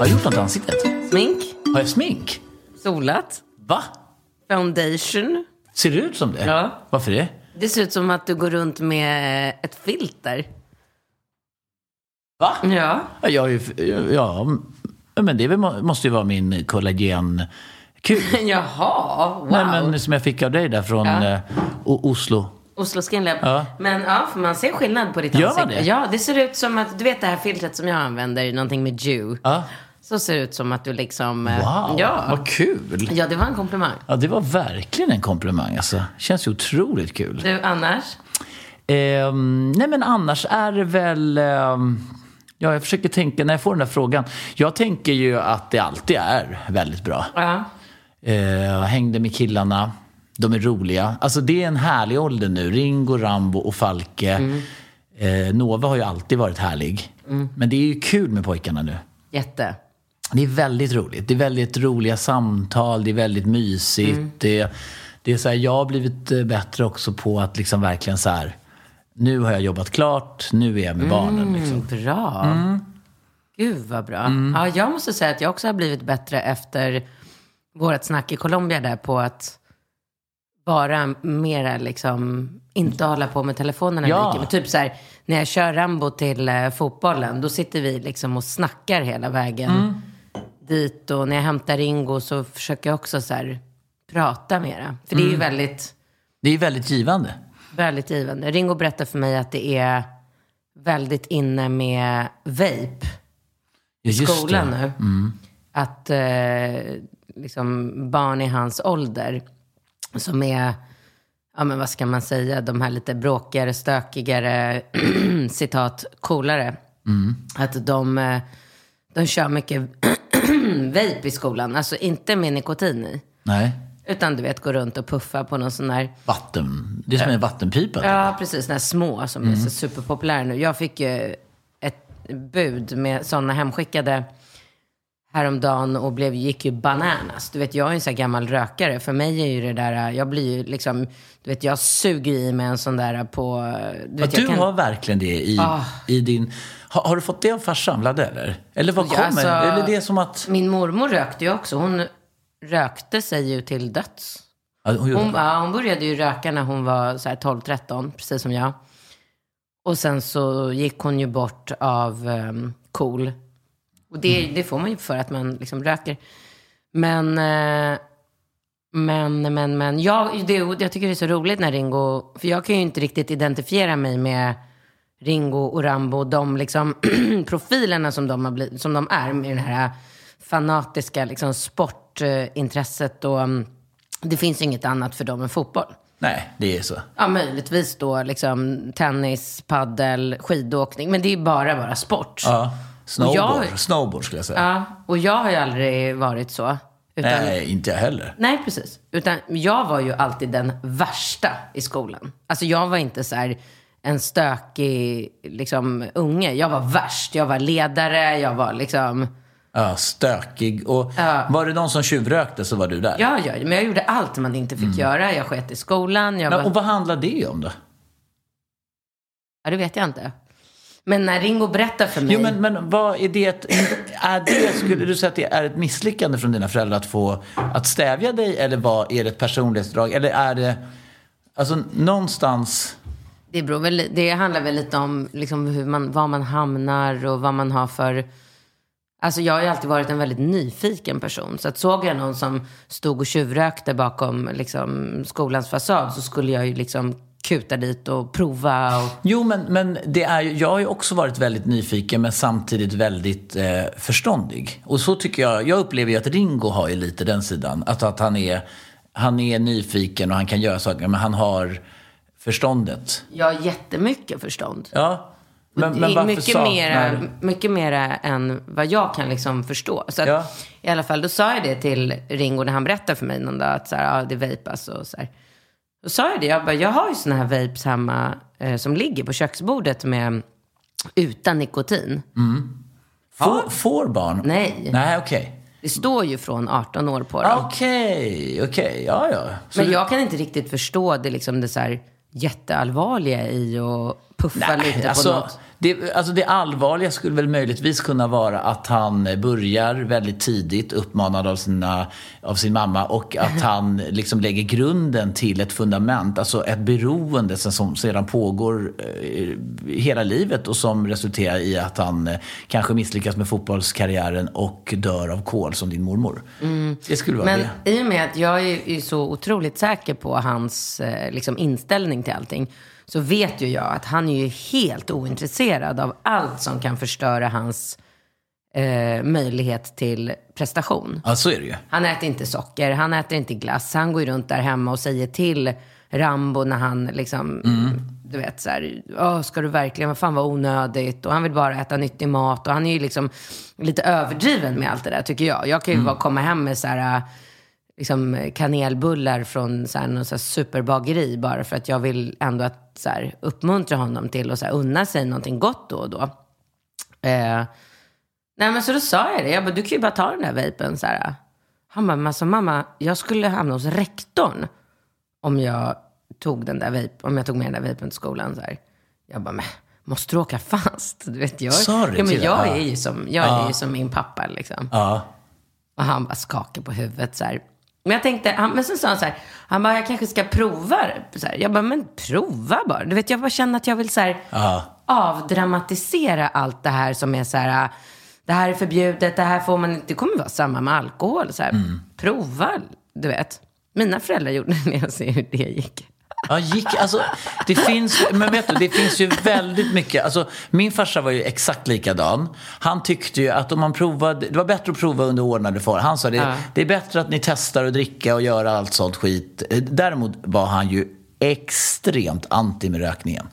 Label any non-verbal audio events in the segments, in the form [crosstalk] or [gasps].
Har jag gjort något i ansiktet? Smink? Har jag smink? Solat? Va? Foundation? Ser det ut som det? Ja. Varför det? Det ser ut som att du går runt med ett filter. Va? Ja. Ja, jag är ju, ja, men det är väl, måste ju vara min kollagen kul. [laughs] Jaha, wow. Nej, men som jag fick av dig där från Ja. eh, O- Oslo. Oslo Skin Lab. Ja. Men ja, för man ser skillnad på ditt Gör man ansikte. det? Ja, det ser ut som att, du vet det här filtret som jag använder, någonting med Jew. Ja. Så ser det ut som att du liksom... eh, Wow, Ja. vad kul! ja, det var en komplimang. Ja, det var verkligen en komplimang. Alltså. Känns ju otroligt kul. Du, annars? Ehm, nej, men annars är det väl... ehm, ja, jag försöker tänka när jag får den där frågan. Jag tänker ju att det alltid är väldigt bra. Ja. Eh, jag hängde med killarna. De är roliga. Alltså det är en härlig ålder nu. Ringo, Rambo och Falke. Eh, Nova har ju alltid varit härlig. Men det är ju kul med pojkarna nu. Jätte. Det är väldigt roligt. Det är väldigt roliga samtal. Det är väldigt mysigt. Det, det är så här, jag har blivit eh, bättre också på att liksom verkligen så här. Nu har jag jobbat klart. Nu är jag med barnen. Liksom. Mm, bra. Mm. Gud vad bra. Ja, jag måste säga att jag också har blivit bättre efter vårt snack i Colombia där på att vara mera liksom, inte hålla på med telefonerna Ja. lika. Men typ så här, när jag kör Rambo till eh, fotbollen, då sitter vi liksom och snackar hela vägen Mm. Dit. Och när jag hämtar Ringo så försöker jag också så här, prata mera. För det är ju Mm. väldigt, Det är väldigt givande. väldigt givande. Ringo berättar för mig att det är väldigt inne med vape i skolan det. nu. Att eh, liksom barn i hans ålder som är, ja men vad ska man säga, de här lite bråkigare, stökigare, [clears throat] citat, coolare. Att de, eh, de kör mycket [clears throat] vape i skolan. Alltså inte med nikotin i. Nej. Utan du vet, gå runt och puffa på någon sån där Vatten. Det är som en vattenpipa. Ja, precis. Såna här små som är så superpopulära nu. Jag fick ju ett bud med sådana hemskickade häromdagen och blev, gick ju bananas. Du vet, jag är en sån här gammal rökare. För mig är ju det där, jag blir ju liksom, du vet, jag suger i mig en sån där på... Du, Ja, vet, du jag kan- har verkligen det i, Ah. i din... Har, har du fått det av farsan, Vladde, eller? Eller vad Ja, kommer? alltså- eller det är som att... Min mormor rökte ju också. Hon rökte sig ju till döds. Ja, hon ja, hon började ju röka när hon var så här 12-13, precis som jag. Och sen så gick hon ju bort av um, KOL. Och det, det får man ju för att man liksom röker. Men, eh, men, men, men. Jag, det, jag tycker det är så roligt när Ringo, för jag kan ju inte riktigt identifiera mig med Ringo och Rambo, de liksom [clears throat] profilerna som de, har blivit, som de är med det här fanatiska liksom, sportintresset. Och, mm, det finns ju inget annat för dem än fotboll. Nej, det är så. Ja, möjligtvis då liksom tennis, paddel, skidåkning. Men det är bara, bara sport. Ja. Snowboard. jag- Snowboard skulle jag säga. Ja, och jag har ju aldrig varit så. Utan, Nej, inte jag heller. Nej, precis. Utan jag var ju alltid den värsta i skolan. Alltså jag var inte så här en stökig liksom, unge. Jag var värst. Jag var ledare, jag var liksom... Ja, stökig. Och var det någon som tjuvrökte så var du där. Ja, ja, men jag gjorde allt man inte fick göra. Jag sket i skolan. Jag Men, var... och vad handlar det om då? Ja, det vet jag inte. Men när Ringo berättar för mig... Jo, men, men vad är det, är det, skulle du säga att det är ett misslyckande från dina föräldrar att få, att stävja dig eller vad, är det ett personlighetsdrag? Eller är det, alltså någonstans, Det, beror väl, det handlar väl lite om liksom hur man, var man hamnar och vad man har för... Alltså jag har ju alltid varit en väldigt nyfiken person. Så att såg jag någon som stod och tjuvrökte bakom liksom, skolans fasad så skulle jag ju liksom kuta dit och prova. Och... jo men, men det är jag har ju också varit väldigt nyfiken men samtidigt väldigt eh, förståndig. Och så tycker jag, jag upplever ju att Ringo har ju lite den sidan. Att, att han, är, han är nyfiken och han kan göra saker men han har förståndet. Jag har jättemycket förstånd. Ja. Men, det men varför mycket saknar- mera, mycket mera än vad jag kan liksom förstå. Så att, Ja. I alla fall, då sa jag det till Ringo när han berättade för mig någon dag att så här, ja, det vejpas och så här. Då sa jag det, jag bara, jag har ju såna här vapes hemma eh, som ligger på köksbordet med, utan nikotin. Får, får barn? Nej. Nej, okej. Det står ju från 18 år på dem. Okej, okej, ja ja. Så Men jag kan inte riktigt förstå det, liksom det så här jätteallvarliga i att puffa lite på alltså, något. Det, alltså det allvarliga skulle väl möjligtvis kunna vara att han börjar väldigt tidigt uppmanad av, sina, av sin mamma och att [laughs] han liksom lägger grunden till ett fundament, alltså ett beroende som, sedan pågår eh, hela livet och som resulterar i att han eh, kanske misslyckas med fotbollskarriären och dör av kol som din mormor. Det skulle vara Mm. Men det. i och med att jag är så otroligt säker på hans eh, liksom, inställning till allting så vet ju jag att han är ju helt ointresserad av allt som kan förstöra hans eh, möjlighet till prestation. Ja, så är det ju. Han äter inte socker, han äter inte glass. Han går ju runt där hemma och säger till Rambo när han liksom, du vet så här, Åh, ska du verkligen, vad fan var onödigt? Och han vill bara äta nyttig mat. Och han är ju liksom lite överdriven med allt det där tycker jag. Jag kan ju bara komma hem med så här, liksom kanelbullar från så här, någon så här superbageri bara för att jag vill ändå att, så här, uppmuntra honom till att så här, unna sig någonting gott då och då. Eh, Nej men så då sa jag det. Jag bara, du kan ju bara ta den där vapen så här. Han bara, alltså mamma, jag skulle hamna hos rektorn om jag tog den där vape, om jag tog med den där vapen till skolan så här. Jag bara, men måste du åka fast? Du vet, jag, du ja, men jag är ju som, jag är ju som min pappa liksom. Ja. Och han bara skakade på huvudet så här. Men jag tänkte, han, men sen sa han så här, han bara, jag kanske ska prova. Så här. Jag bara, men prova bara. Du vet, jag bara känner att jag vill så här, Ja. avdramatisera allt det här som är så här, det här är förbjudet, det här får man inte, det kommer vara samma med alkohol. Så här. Mm. Prova, du vet. Mina föräldrar gjorde det när jag ser hur det gick. Ja, gick, alltså, det finns, men vet du, det finns ju väldigt mycket. Alltså, min farsa var ju exakt likadan. Han tyckte ju att om man provade, det var bättre att prova under ordnade former. Han sa det, Ja. det är bättre att ni testar att dricka och göra allt sånt skit. Däremot var han ju extremt anti med rökningen.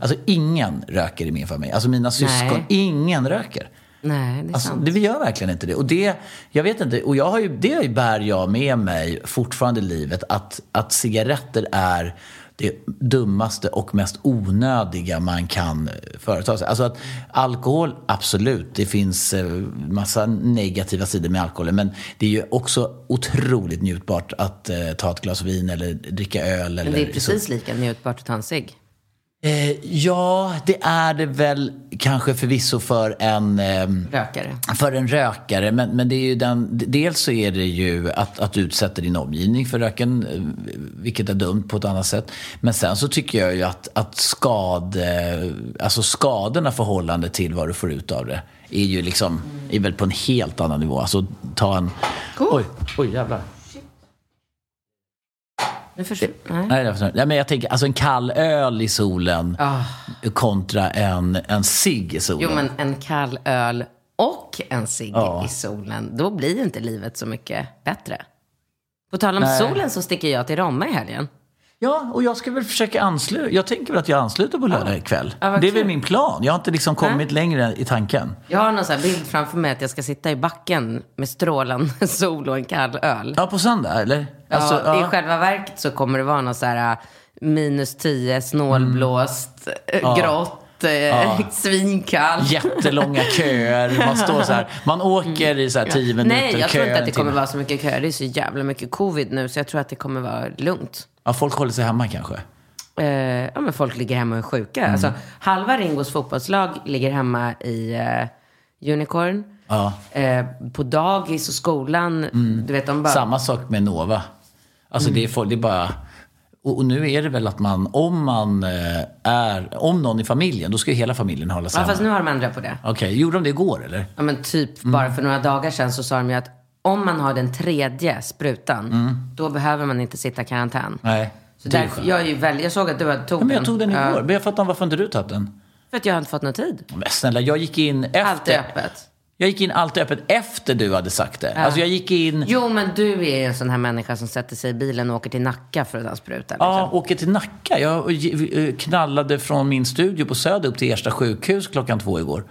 Alltså ingen röker i min familj. Alltså mina syskon, Nej. ingen röker. Nej, det är Alltså, sant. det, vi gör verkligen inte det. Och det, jag vet inte, och jag har ju, det bär jag med mig fortfarande i livet, att, att cigaretter är det dummaste och mest onödiga man kan företa sig. Alltså att alkohol, absolut, det finns eh, massa negativa sidor med alkoholen, men det är ju också otroligt njutbart att eh, ta ett glas vin eller dricka öl. Men eller det är precis lika njutbart att ta en cigg. Eh, ja, det är det väl kanske förvisso för en... ehm, Rökare. för en rökare, men, men det är ju den, dels så är det ju att, att du utsätter din omgivning för röken, eh, vilket är dumt på ett annat sätt. Men sen så tycker jag ju att, att skad, eh, alltså skadorna förhållande till vad du får ut av det är ju liksom, är väl på en helt annan nivå. Alltså ta en... Oj, oj jävlar. Nu försvinner... Nej. Nej, jag, förstår. Nej, men jag tänker, alltså en kall öl i solen kontra en, en cigg i solen. Jo, men en kall öl och en cigg Ja. i solen, då blir inte livet så mycket bättre. På tal om solen så sticker jag till Romme i helgen. Ja, och jag ska väl försöka ansluta. Jag tänker väl att jag ansluter på lördag ikväll. Ja, det är väl min plan. Jag har inte liksom kommit längre i tanken. Jag har någon sån här bild framför mig att jag ska sitta i backen med strålande [laughs] sol och en kall öl. Ja, på söndag, eller? Alltså, ja, I själva verket så kommer det vara någon så här äh, minus 10, snålblåst, äh, Ja. Grått, äh, [laughs] svinkallt. Jättelånga köer. Man står så här. Man åker i så här tio minuter. Nej, jag tror inte att det kommer vara så mycket köer. Det är så jävla mycket covid nu, så jag tror att det kommer vara lugnt. Ja, folk håller sig hemma kanske. eh, ja, men folk ligger hemma och är sjuka. Mm. Alltså, halva Ringos fotbollslag ligger hemma i eh, Unicorn. Ja. Eh, på dagis och skolan. Du vet, de bara... Samma sak med Nova. Alltså det, är, folk- det är bara... Och, och nu är det väl att man, om man eh, är, om någon i familjen, då ska ju hela familjen hålla sig Ja, fast nu har de ändrat på det. Okej, gjorde de det igår eller? Ja, men typ Mm. bara för några dagar sedan så sa de ju att om man har den tredje sprutan, då behöver man inte sitta i karantän. Mm. Nej. Så det är därför, skönt. jag, är ju väl, jag såg att du hade tog Ja, men jag tog den Ja, igår. Men jag fattar varför inte du tagit den. För att jag har inte fått någon tid. Men snälla, jag gick in efter... Allt är öppet. Jag gick in allt öppet efter du hade sagt det. Alltså jag gick in... Jo, men du är ju en sån här människa som sätter sig i bilen och åker till Nacka för att ta spruta. Liksom. Ja, åker till Nacka. Jag eh, knallade från min studio på Söder upp till Ersta sjukhus klockan två igår.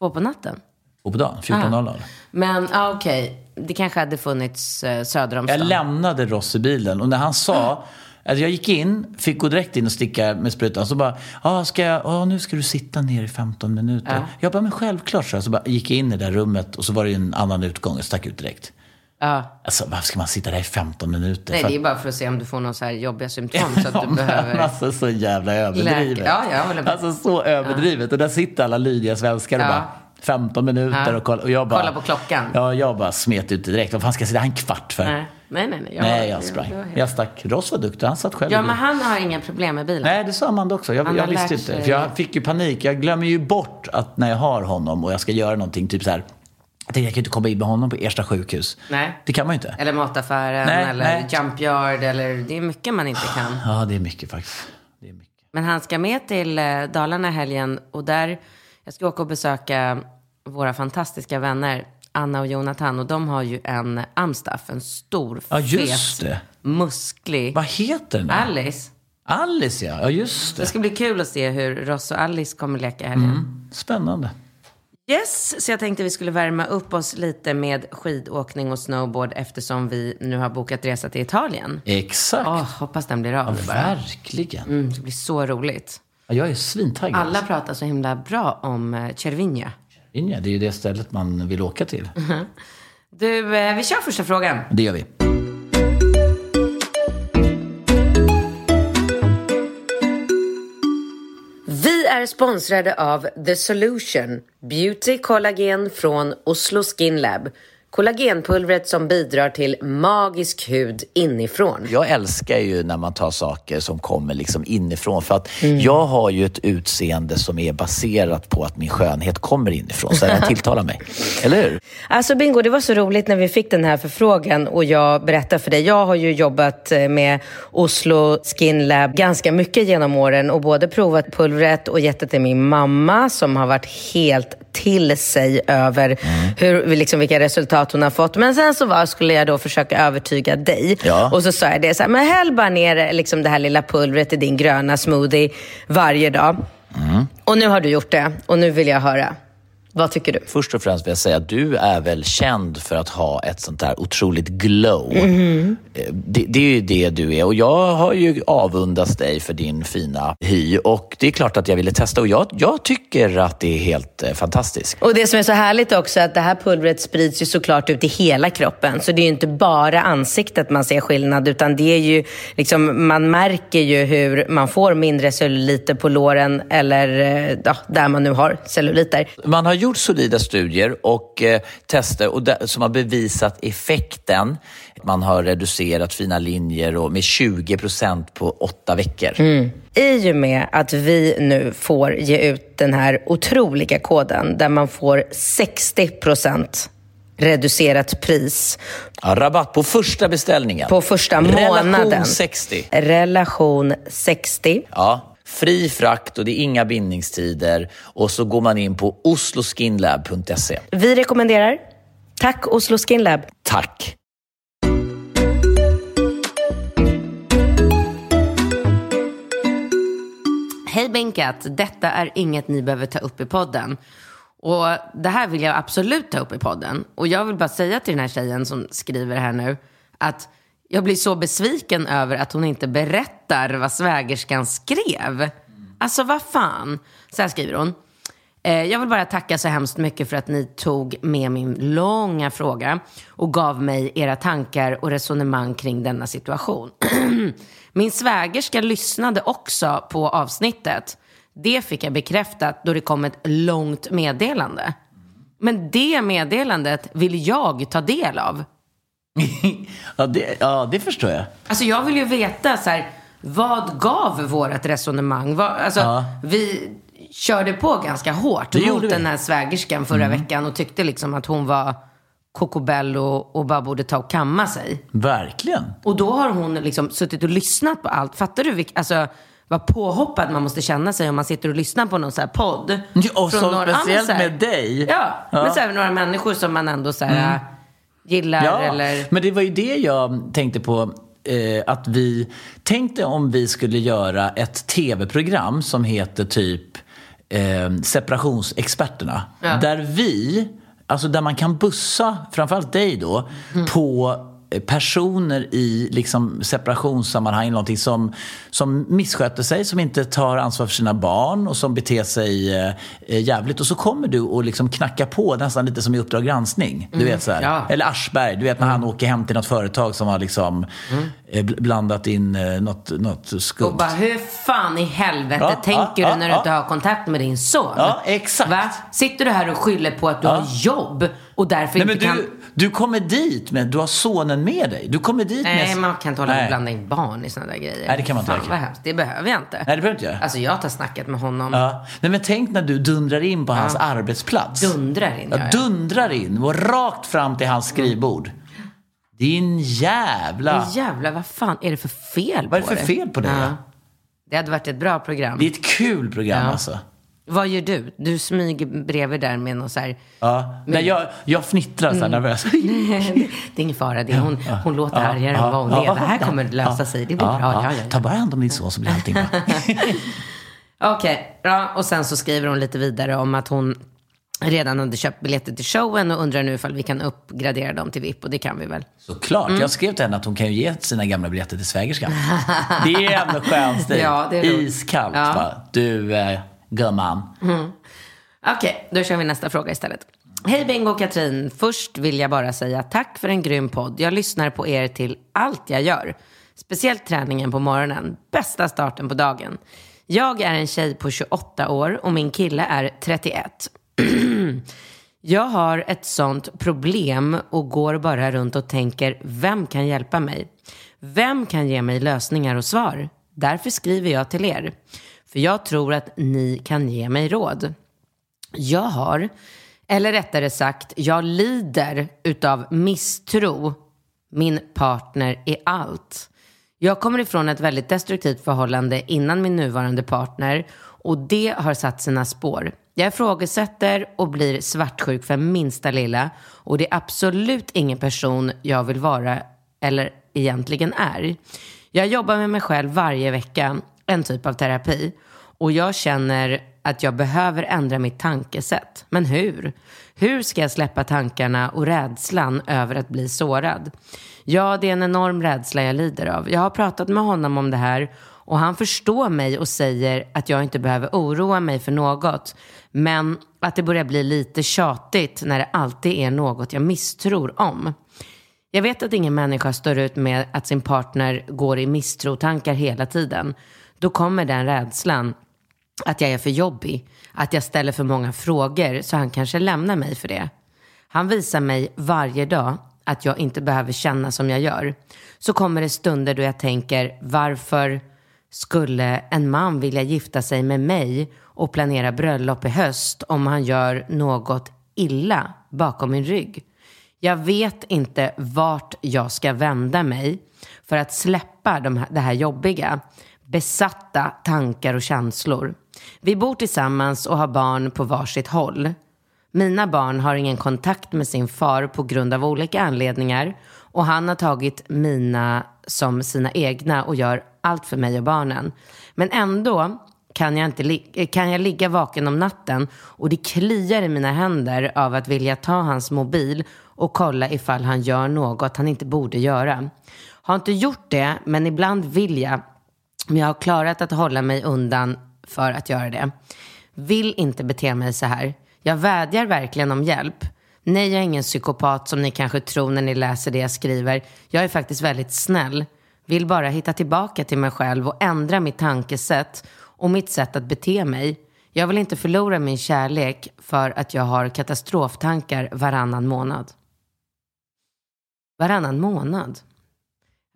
Två på natten. Och på dagen, 14.00. Men ja, okej. Det kanske hade funnits eh, söder om Jag stan. lämnade Ross i bilen och när han sa Alltså jag gick in, fick gå direkt in och sticka med sprutan. Så bara, ah, ska jag, ah, nu ska du sitta ner i 15 minuter. Ja. Jag bara, men självklart så. Så bara, gick jag in i det där rummet och så var det en annan utgång och stack ut direkt. Ja. Alltså varför ska man sitta där i 15 minuter? Nej, För det är bara för att se om du får några så här jobbiga symptom så att du Ja, behöver... [laughs] Alltså så jävla överdrivet. Ja, jag håller med. Alltså så överdrivet. Och där sitter alla lydiga svenskar och Ja. bara 15 minuter och, kolla, och jag bara... Kolla på klockan. Ja, jag bara smet ut direkt. Vad fan ska jag sitta här en kvart för? Nej, nej, nej. nej. Jag, Nej, jag sprang. helt- Jag stack. Ross var duktig. Han satt själv Ja, men han har inga problem med bilen. Nej, det sa Amanda också. Jag, jag visste inte. För jag fick ju panik. Jag glömmer ju bort att när jag har honom och jag ska göra någonting, typ så här. Jag tänkte jag kan ju inte komma in med honom på Ersta sjukhus. Nej. Det kan man ju inte. Eller mataffären, Nej, eller nej. Jump Yard, eller det är mycket man inte kan. Ja, det är mycket faktiskt. Det är mycket. Men han ska med till eh, Dalarna helgen och där, jag ska åka och besöka våra fantastiska vänner Anna och Jonathan och de har ju en Amstaff, en stor, Ja, just fet, det. musklig Vad heter den? Alice. Alice, ja. Ja, just Det det. ska bli kul att se hur Ross och Alice kommer leka i helgen. Spännande. Yes, så jag tänkte vi skulle värma upp oss lite med skidåkning och snowboard eftersom vi nu har bokat resa till Italien. Exakt. Åh, hoppas den blir av ja, verkligen. Mm, det blir så roligt. Ja, jag är svintaggad. Alla pratar så himla bra om eh, Cervinia. Ja, det är ju det stället man vill åka till. Du, eh, vi kör första frågan. Det gör vi. Vi är sponsrade av The Solution, Beauty Collagen från Oslo Skin Lab. Kollagenpulvret som bidrar till magisk hud inifrån. Jag älskar ju när man tar saker som kommer liksom inifrån. För att jag har ju ett utseende som är baserat på att min skönhet kommer inifrån. Så den tilltalar mig. [laughs] Eller hur? Alltså Bingo, det var så roligt när vi fick den här förfrågan och jag berättade för dig. Jag har ju jobbat eh, med Oslo Skin Lab ganska mycket genom åren och både provat pulvret och gett det till min mamma som har varit helt till sig över hur, liksom, vilka resultat hon har fått. Men sen så var, skulle jag då försöka övertyga dig. Ja. Och så sa jag det så här, men häll bara ner liksom, det här lilla pulvret i din gröna smoothie varje dag. Och nu har du gjort det och nu vill jag höra. Vad tycker du? Först och främst vill jag säga att du är väl känd för att ha ett sånt där otroligt glow. Eh, Det, det är ju det du är och jag har ju avundats dig för din fina hy och det är klart att jag ville testa och jag, jag tycker att det är helt eh, fantastiskt. Och det som är så härligt också är att det här pulvret sprids ju såklart ut i hela kroppen. Så det är ju inte bara ansiktet man ser skillnad utan det är ju liksom, man märker ju hur man får mindre celluliter på låren eller eh, ja, där man nu har celluliter. Man har gjort solida studier och eh, tester och där, som har bevisat effekten. Man har reducerat fina linjer och med 20 procent på åtta veckor. I och med att vi nu får ge ut den här otroliga koden där man får 60% reducerat pris Ja, rabatt på första beställningen. på första månaden. Relation 60. Relation 60. Ja, fri frakt och det är inga bindningstider. Och så går man in på osloskinlab.se. Vi rekommenderar. Tack Oslo Skin Lab. Tack! Hej Benkat, detta är inget ni behöver ta upp i podden. Och det här vill jag absolut ta upp i podden. Och jag vill bara säga till den här tjejen som skriver här nu att jag blir så besviken över att hon inte berättar vad svägerskan skrev. Alltså vad fan. Så här skriver hon. Eh, jag vill bara tacka så hemskt mycket för att ni tog med min långa fråga och gav mig era tankar och resonemang kring denna situation. [clears throat] min svägerska lyssnade också på avsnittet. Det fick jag bekräftat då det kom ett långt meddelande. Men det meddelandet vill jag ta del av. [laughs] ja, det, ja, det förstår jag. Alltså jag vill ju veta så här, vad gav vårt resonemang? Vad, alltså, Ja. Vi körde på ganska hårt Det mot den här svägerskan förra Mm. veckan och tyckte liksom att hon var kokobello och, och bara borde ta och kamma sig. Verkligen. Och då har hon liksom suttit och lyssnat på allt. Fattar du vilk, alltså, vad påhoppad man måste känna sig om man sitter och lyssnar på någon så här podd. Ja, och Från så några- ja, speciellt så här- med dig. Ja, Ja. men så här, några människor som man ändå så här, Mm. Gillar Ja, eller... men det var ju det jag tänkte på. Eh, att vi tänkte om vi skulle göra ett tv-program som heter typ eh, Separationsexperterna. Ja. Där vi, alltså där man kan bussa, framförallt dig då, Mm. på personer i liksom separationssammanhang, någonting som, som missköter sig, som inte tar ansvar för sina barn och som beter sig eh, eh, jävligt. Och så kommer du och liksom knackar på nästan lite som i Uppdrag granskning. Du Mm, vet så här. ja. Eller Aschberg, du vet när han åker hem till något företag som har liksom eh, bl- blandat in eh, något, något skumt. Och bara, hur fan i helvete Ja, tänker ja, du när du inte har kontakt med din son? Ja, exakt. Va? Sitter du här och skyller på att du har jobb och därför Nej, inte men kan... du, kommer dit med, du har sonen med dig. Du kommer dit Nej, med... man kan inte hålla på och blanda in barn i sådana där grejer. Nej, det kan man inte Fan vad hemskt. Det behöver jag inte. Nej, det behöver inte göra. Alltså jag har snackat med honom. Ja. Nej, men tänk när du dundrar in på hans arbetsplats. Dundrar in, ja, ja, ja. Dundrar in och rakt fram till hans skrivbord. Din jävla... Men jävlar, vad fan är det för fel Vad är på det för fel på dig? Ja. Det hade varit ett bra program. Det är ett kul program Ja. alltså. Vad gör du? Du smyger bredvid där med någon så här... Ja. Nej, jag, jag fnittrar så här Mm. nervös. [laughs] det är ingen fara. Det är hon, hon låter Ja, argare ja, än vad hon ja, är. Det här kommer lösa ja, sig. Det blir bra. ja. Ja, ja. Ta bara hand om din son så blir allting bra. [laughs] [laughs] Okej, ja, och sen så skriver hon lite vidare om att hon redan hade köpt biljetter till showen och undrar nu ifall vi kan uppgradera dem till VIP och det kan vi väl. Såklart. Mm. Jag skrev till henne att hon kan ju ge sina gamla biljetter till svägerskan. Det är ändå skön stil. Ja. Iskallt Ja. va. Du, eh, gumman. Mm. Okej, då kör vi nästa fråga istället. Hej Bingo och Katrin. Först vill jag bara säga tack för en grym podd. Jag lyssnar på er till allt jag gör. Speciellt träningen på morgonen. Bästa starten på dagen. Jag är en tjej på 28 år och min kille är 31. [clears throat] Jag har ett sånt problem och går bara runt och tänker, vem kan hjälpa mig? Vem kan ge mig lösningar och svar? Därför skriver jag till er. För jag tror att ni kan ge mig råd. Jag har, eller rättare sagt, jag lider utav misstro min partner i allt. Jag kommer ifrån ett väldigt destruktivt förhållande innan min nuvarande partner och det har satt sina spår. Jag ifrågasätter och blir svartsjuk för minsta lilla och det är absolut ingen person jag vill vara eller egentligen är. Jag jobbar med mig själv varje vecka, en typ av terapi. Och jag känner att jag behöver ändra mitt tankesätt. Men hur? Hur ska jag släppa tankarna och rädslan över att bli sårad? Ja, det är en enorm rädsla jag lider av. Jag har pratat med honom om det här och han förstår mig och säger att jag inte behöver oroa mig för något. Men att det börjar bli lite tjatigt när det alltid är något jag misstror om. Jag vet att ingen människa står ut med att sin partner går i misstrotankar hela tiden. Då kommer den rädslan att jag är för jobbig, att jag ställer för många frågor så han kanske lämnar mig för det. Han visar mig varje dag att jag inte behöver känna som jag gör. Så kommer det stunder då jag tänker, varför skulle en man vilja gifta sig med mig och planera bröllop i höst om han gör något illa bakom min rygg? Jag vet inte vart jag ska vända mig för att släppa de här, det här jobbiga, besatta tankar och känslor. Vi bor tillsammans och har barn på varsitt håll. Mina barn har ingen kontakt med sin far på grund av olika anledningar och han har tagit mina som sina egna och gör allt för mig och barnen. Men ändå kan jag, inte li- kan jag ligga vaken om natten och det kliar i mina händer av att vilja ta hans mobil och kolla ifall han gör något han inte borde göra. Har inte gjort det, men ibland vill jag. Men jag har klarat att hålla mig undan för att göra det. Vill inte bete mig så här. Jag vädjar verkligen om hjälp. Nej, jag är ingen psykopat som ni kanske tror när ni läser det jag skriver. Jag är faktiskt väldigt snäll. Vill bara hitta tillbaka till mig själv och ändra mitt tankesätt och mitt sätt att bete mig. Jag vill inte förlora min kärlek för att jag har katastroftankar varannan månad. Varannan månad?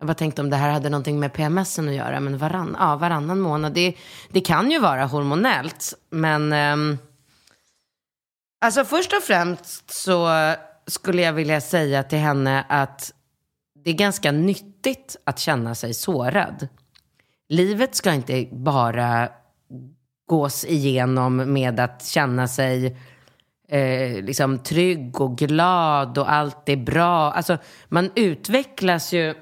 Jag bara tänkte om det här hade någonting med PMS att göra, men varann, ja, varannan månad, det, det kan ju vara hormonellt, men um, alltså först och främst så skulle jag vilja säga till henne att det är ganska nyttigt att känna sig sårad. Livet ska inte bara gås igenom med att känna sig eh, liksom trygg och glad och allt är bra. Alltså, man utvecklas ju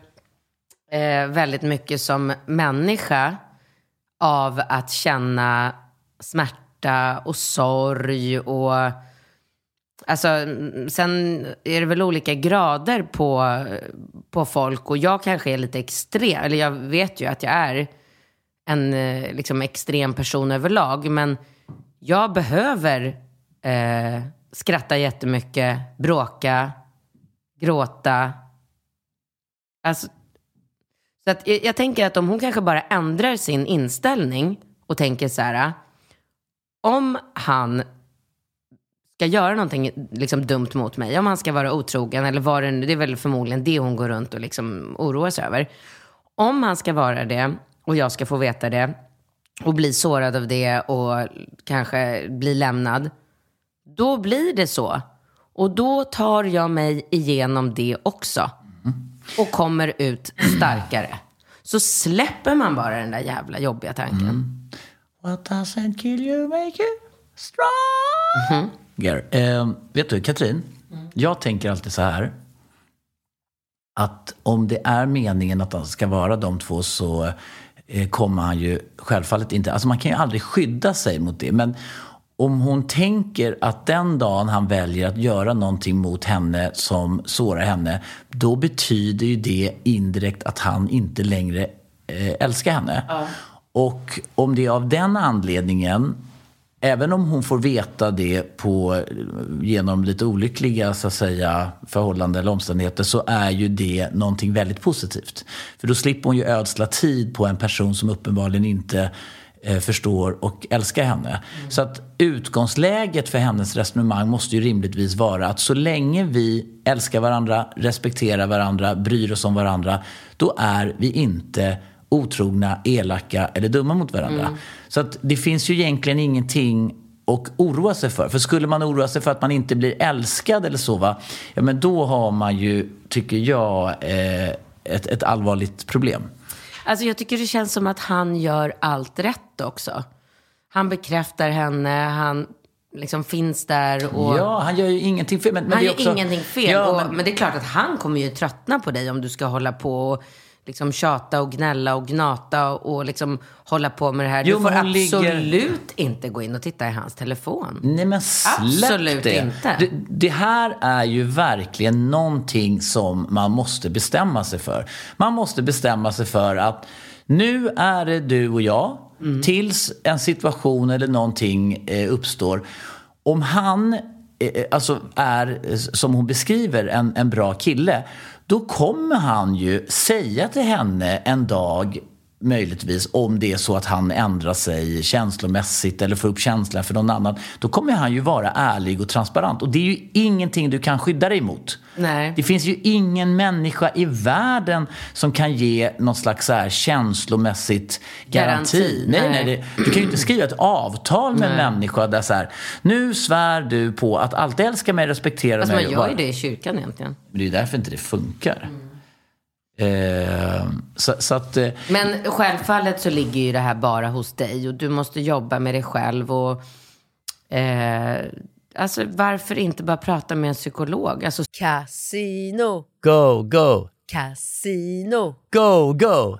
eh, väldigt mycket som människa av att känna smärta och sorg och Alltså, sen är det väl olika grader på, på folk och jag kanske är lite extrem, eller jag vet ju att jag är en eh, liksom, extrem person överlag, men jag behöver eh, skratta jättemycket, bråka, gråta. Alltså, så att jag, jag tänker att om hon kanske bara ändrar sin inställning och tänker så här, om han ska göra någonting liksom dumt mot mig, om han ska vara otrogen eller vad det nu... det är väl förmodligen det hon går runt och liksom oroar sig över. Om han ska vara det och jag ska få veta det och bli sårad av det och kanske bli lämnad, då blir det så. Och då tar jag mig igenom det också och kommer ut starkare. Så släpper man bara den där jävla jobbiga tanken. Mm. What doesn't kill you make you strong. Mm -hmm. eh, vet du, Katrin? Mm. Jag tänker alltid så här. Att om det är meningen att det ska vara de två så eh, kommer han ju självfallet inte... Alltså man kan ju aldrig skydda sig mot det. Men om hon tänker att den dagen han väljer att göra någonting mot henne som sårar henne, då betyder ju det indirekt att han inte längre eh, älskar henne. Ja. Och om det är av den anledningen, även om hon får veta det på, genom lite olyckliga så att säga, förhållanden eller omständigheter, så är ju det någonting väldigt positivt. För då slipper hon ju ödsla tid på en person som uppenbarligen inte förstår och älskar henne. Mm. Så att utgångsläget för hennes resonemang måste ju rimligtvis vara att så länge vi älskar varandra, respekterar varandra, bryr oss om varandra, då är vi inte otrogna, elaka eller dumma mot varandra. Mm. Så att det finns ju egentligen ingenting att oroa sig för. För skulle man oroa sig för att man inte blir älskad eller så, va? Ja, men då har man ju, tycker jag, eh, ett, ett allvarligt problem. Alltså jag tycker det känns som att han gör allt rätt också. Han bekräftar henne, han liksom finns där. Och... Ja, han gör ju ingenting fel. Men, men han gör också... ingenting fel. Ja, men... Och, men... det är klart att han kommer ju tröttna på dig om du ska hålla på och liksom tjata och gnälla och gnata och liksom hålla på med det här. Jo, du får absolut ligger... inte gå in och titta i hans telefon. Nej men släpp absolut det. inte. Det, det här är ju verkligen någonting som man måste bestämma sig för. Man måste bestämma sig för att nu är det du och jag mm. tills en situation eller någonting eh, uppstår. Om han eh, eh alltså är, som hon beskriver, en, en bra kille då kommer han ju säga till henne en dag möjligtvis, om det är så att han ändrar sig känslomässigt eller får upp känslan för någon annan, då kommer han ju vara ärlig och transparent. Och det är ju ingenting du kan skydda dig mot. Nej. Det finns ju ingen människa i världen som kan ge någon slags så här känslomässigt garanti. garanti. Nej, nej. nej det, du kan ju inte skriva ett avtal med nej. en människa där så här, nu svär du på att alltid älska mig, respektera alltså, mig. Man gör ju det i kyrkan egentligen. Men det är ju därför inte det funkar. Mm. Eh, så, så, att, eh, Men självfallet så ligger ju det här bara hos dig och du måste jobba med dig själv. Och, eh, alltså varför inte bara prata med en psykolog? Alltså, Casino. Go, go. Casino. Go, go.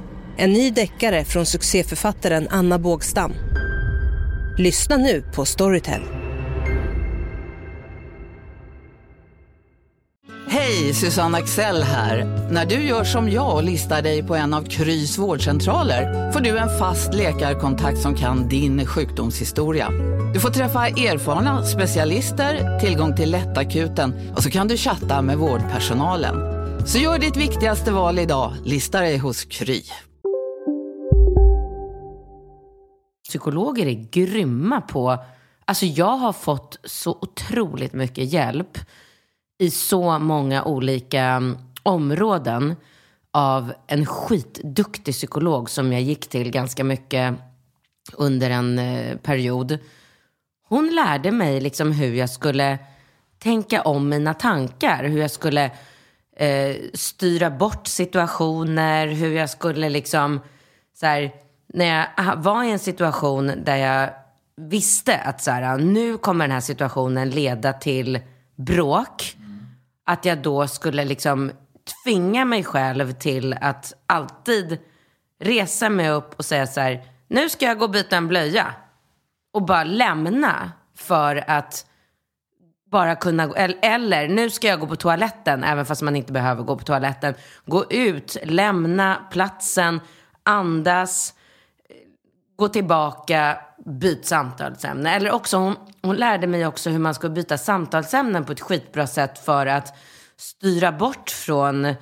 En ny deckare från succéförfattaren Anna Bågstam. Lyssna nu på Storytel. Hej, Susanne Axel här. När du gör som jag och listar dig på en av Krys vårdcentraler får du en fast läkarkontakt som kan din sjukdomshistoria. Du får träffa erfarna specialister, tillgång till lättakuten och så kan du chatta med vårdpersonalen. Så gör ditt viktigaste val idag, lista dig hos Kry. Psykologer är grymma på... Alltså jag har fått så otroligt mycket hjälp i så många olika mm, områden av en skitduktig psykolog som jag gick till ganska mycket under en eh, period. Hon lärde mig liksom hur jag skulle tänka om mina tankar, hur jag skulle eh, styra bort situationer, hur jag skulle liksom så här, när jag var i en situation där jag visste att så här, nu kommer den här situationen leda till bråk. Att jag då skulle liksom tvinga mig själv till att alltid resa mig upp och säga så här, nu ska jag gå och byta en blöja. Och bara lämna för att bara kunna, gå- eller, eller nu ska jag gå på toaletten, även fast man inte behöver gå på toaletten. Gå ut, lämna platsen, andas, gå tillbaka, byt samtalsämne. Eller också, hon, hon lärde mig också hur man ska byta samtalsämnen på ett skitbra sätt för att styra bort från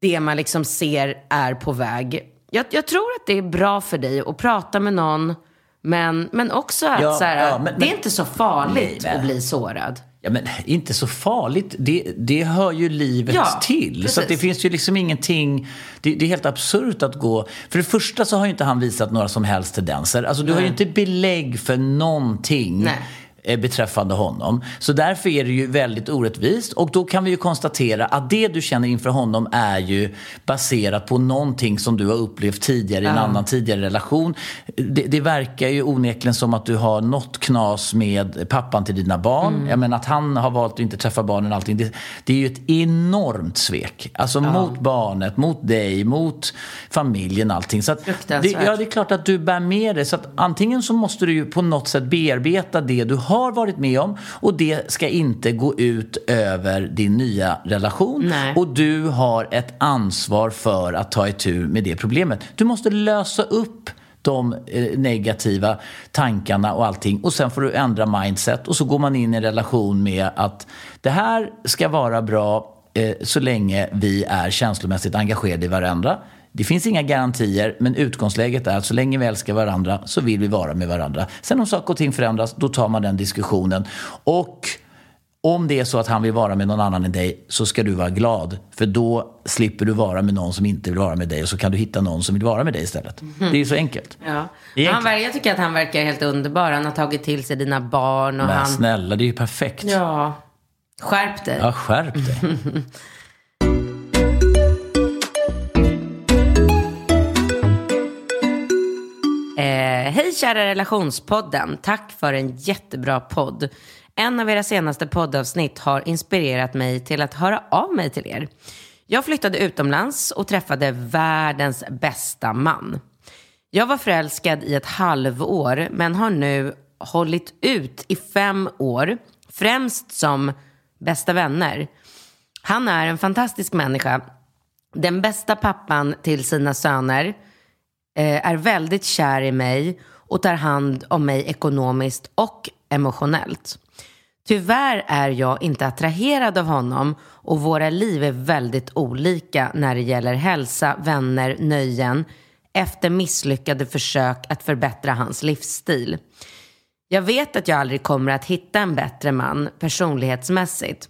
det man liksom ser är på väg. Jag, jag tror att det är bra för dig att prata med någon, men, men också att Ja, så här, ja, men- det är men- inte så farligt Nej, att bli sårad. Ja, men inte så farligt. Det, det hör ju livet Ja, till. Så precis. att det finns ju liksom ingenting... Det, det är helt absurt att gå... För det första så har ju inte han visat några som helst tendenser. Alltså du har ju Nej. inte belägg för någonting. Nej. Eh, beträffande honom. Så därför är det ju väldigt orättvist. Och då kan vi ju konstatera att det du känner inför honom är ju baserat på någonting som du har upplevt tidigare i en Ja. annan tidigare relation. Det, det verkar ju onekligen som att du har något knas med pappan till dina barn. Mm. Jag menar att han har valt att inte träffa barnen och allting. Det, det är ju ett enormt svek. Alltså mot barnet, mot dig, mot familjen allting. Så att det, ja, det är klart att du bär med dig. Så att antingen så måste du ju på något sätt bearbeta det du har varit med om och det ska inte gå ut över din nya relation. Nej. Och du har ett ansvar för att ta itu med det problemet. Du måste lösa upp de eh, negativa tankarna och allting och sen får du ändra mindset och så går man in i en relation med att det här ska vara bra eh, så länge vi är känslomässigt engagerade i varandra. Det finns inga garantier, men utgångsläget är att så länge vi älskar varandra så vill vi vara med varandra. Sen om saker och ting förändras, då tar man den diskussionen. Och om det är så att han vill vara med någon annan än dig så ska du vara glad. För då slipper du vara med någon som inte vill vara med dig och så kan du hitta någon som vill vara med dig istället. Det är ju så enkelt. Ja. Egentligen. Han, jag tycker att han verkar helt underbar. Han har tagit till sig dina barn och Men han... snälla, det är ju perfekt. Ja. Skärp dig. Ja, skärp dig. [laughs] Eh, hej kära relationspodden. Tack för en jättebra podd. En av era senaste poddavsnitt har inspirerat mig till att höra av mig till er. Jag flyttade utomlands och träffade världens bästa man. Jag var förälskad i ett halvår men har nu hållit ut i fem år Främst som bästa vänner. Han är en fantastisk människa. Den bästa pappan till sina söner. Eh, är väldigt kär i mig och tar hand om mig ekonomiskt och emotionellt. Tyvärr är jag inte attraherad av honom och våra liv är väldigt olika när det gäller hälsa, vänner, nöjen efter misslyckade försök att förbättra hans livsstil. Jag vet att jag aldrig kommer att hitta en bättre man personlighetsmässigt.